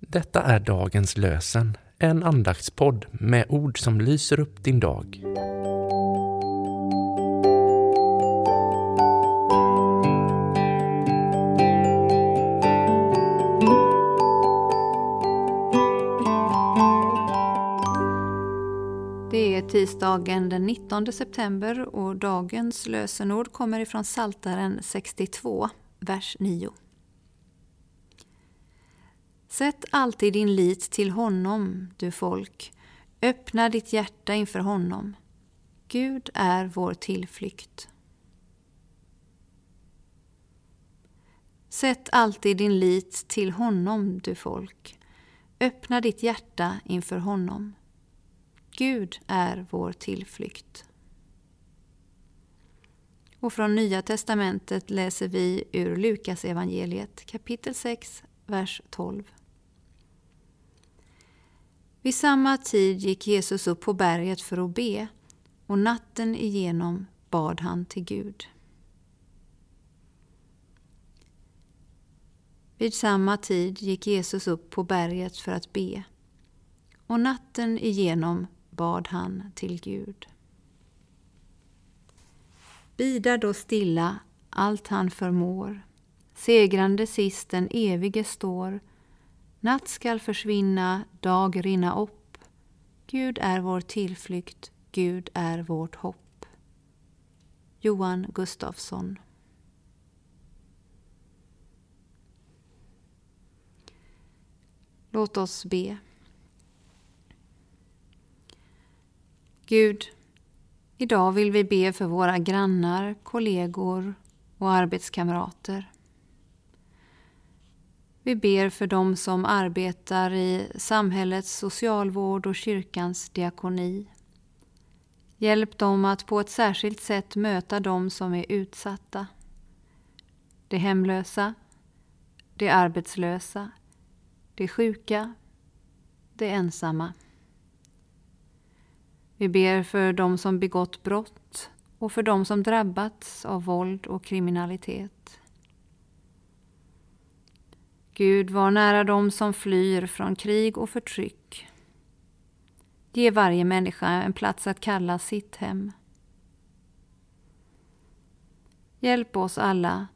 Detta är dagens lösen, en andaktspodd med ord som lyser upp din dag. Det är tisdagen den 19 september och dagens lösenord kommer ifrån Saltaren 62, vers 9. Sätt alltid din lit till honom, du folk. Öppna ditt hjärta inför honom. Gud är vår tillflykt. Sätt alltid din lit till honom, du folk. Öppna ditt hjärta inför honom. Gud är vår tillflykt. Och från Nya testamentet läser vi ur Lukas evangeliet kapitel 6, vers 12. Vid samma tid gick Jesus upp på berget för att be och natten igenom bad han till Gud. Vid samma tid gick Jesus upp på berget för att be och natten igenom bad han till Gud. Bidar då stilla allt han förmår, segrande sist den evige står. Natt skall försvinna, dag rinna upp. Gud är vår tillflykt, Gud är vårt hopp. Johan Gustafsson Låt oss be. Gud, idag vill vi be för våra grannar, kollegor och arbetskamrater. Vi ber för dem som arbetar i samhällets socialvård och kyrkans diakoni. Hjälp dem att på ett särskilt sätt möta dem som är utsatta. De hemlösa, de arbetslösa, de sjuka, de ensamma. Vi ber för dem som begått brott och för dem som drabbats av våld och kriminalitet. Gud, var nära dem som flyr från krig och förtryck. Ge varje människa en plats att kalla sitt hem. Hjälp oss alla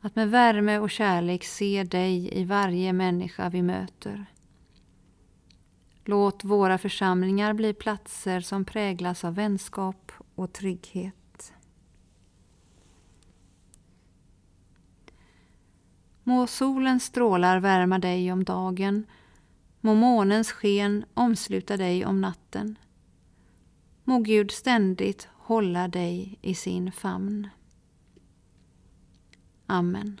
att med värme och kärlek se dig i varje människa vi möter. Låt våra församlingar bli platser som präglas av vänskap och trygghet. Må solens strålar värma dig om dagen, må månens sken omsluta dig om natten. Må Gud ständigt hålla dig i sin famn. Amen.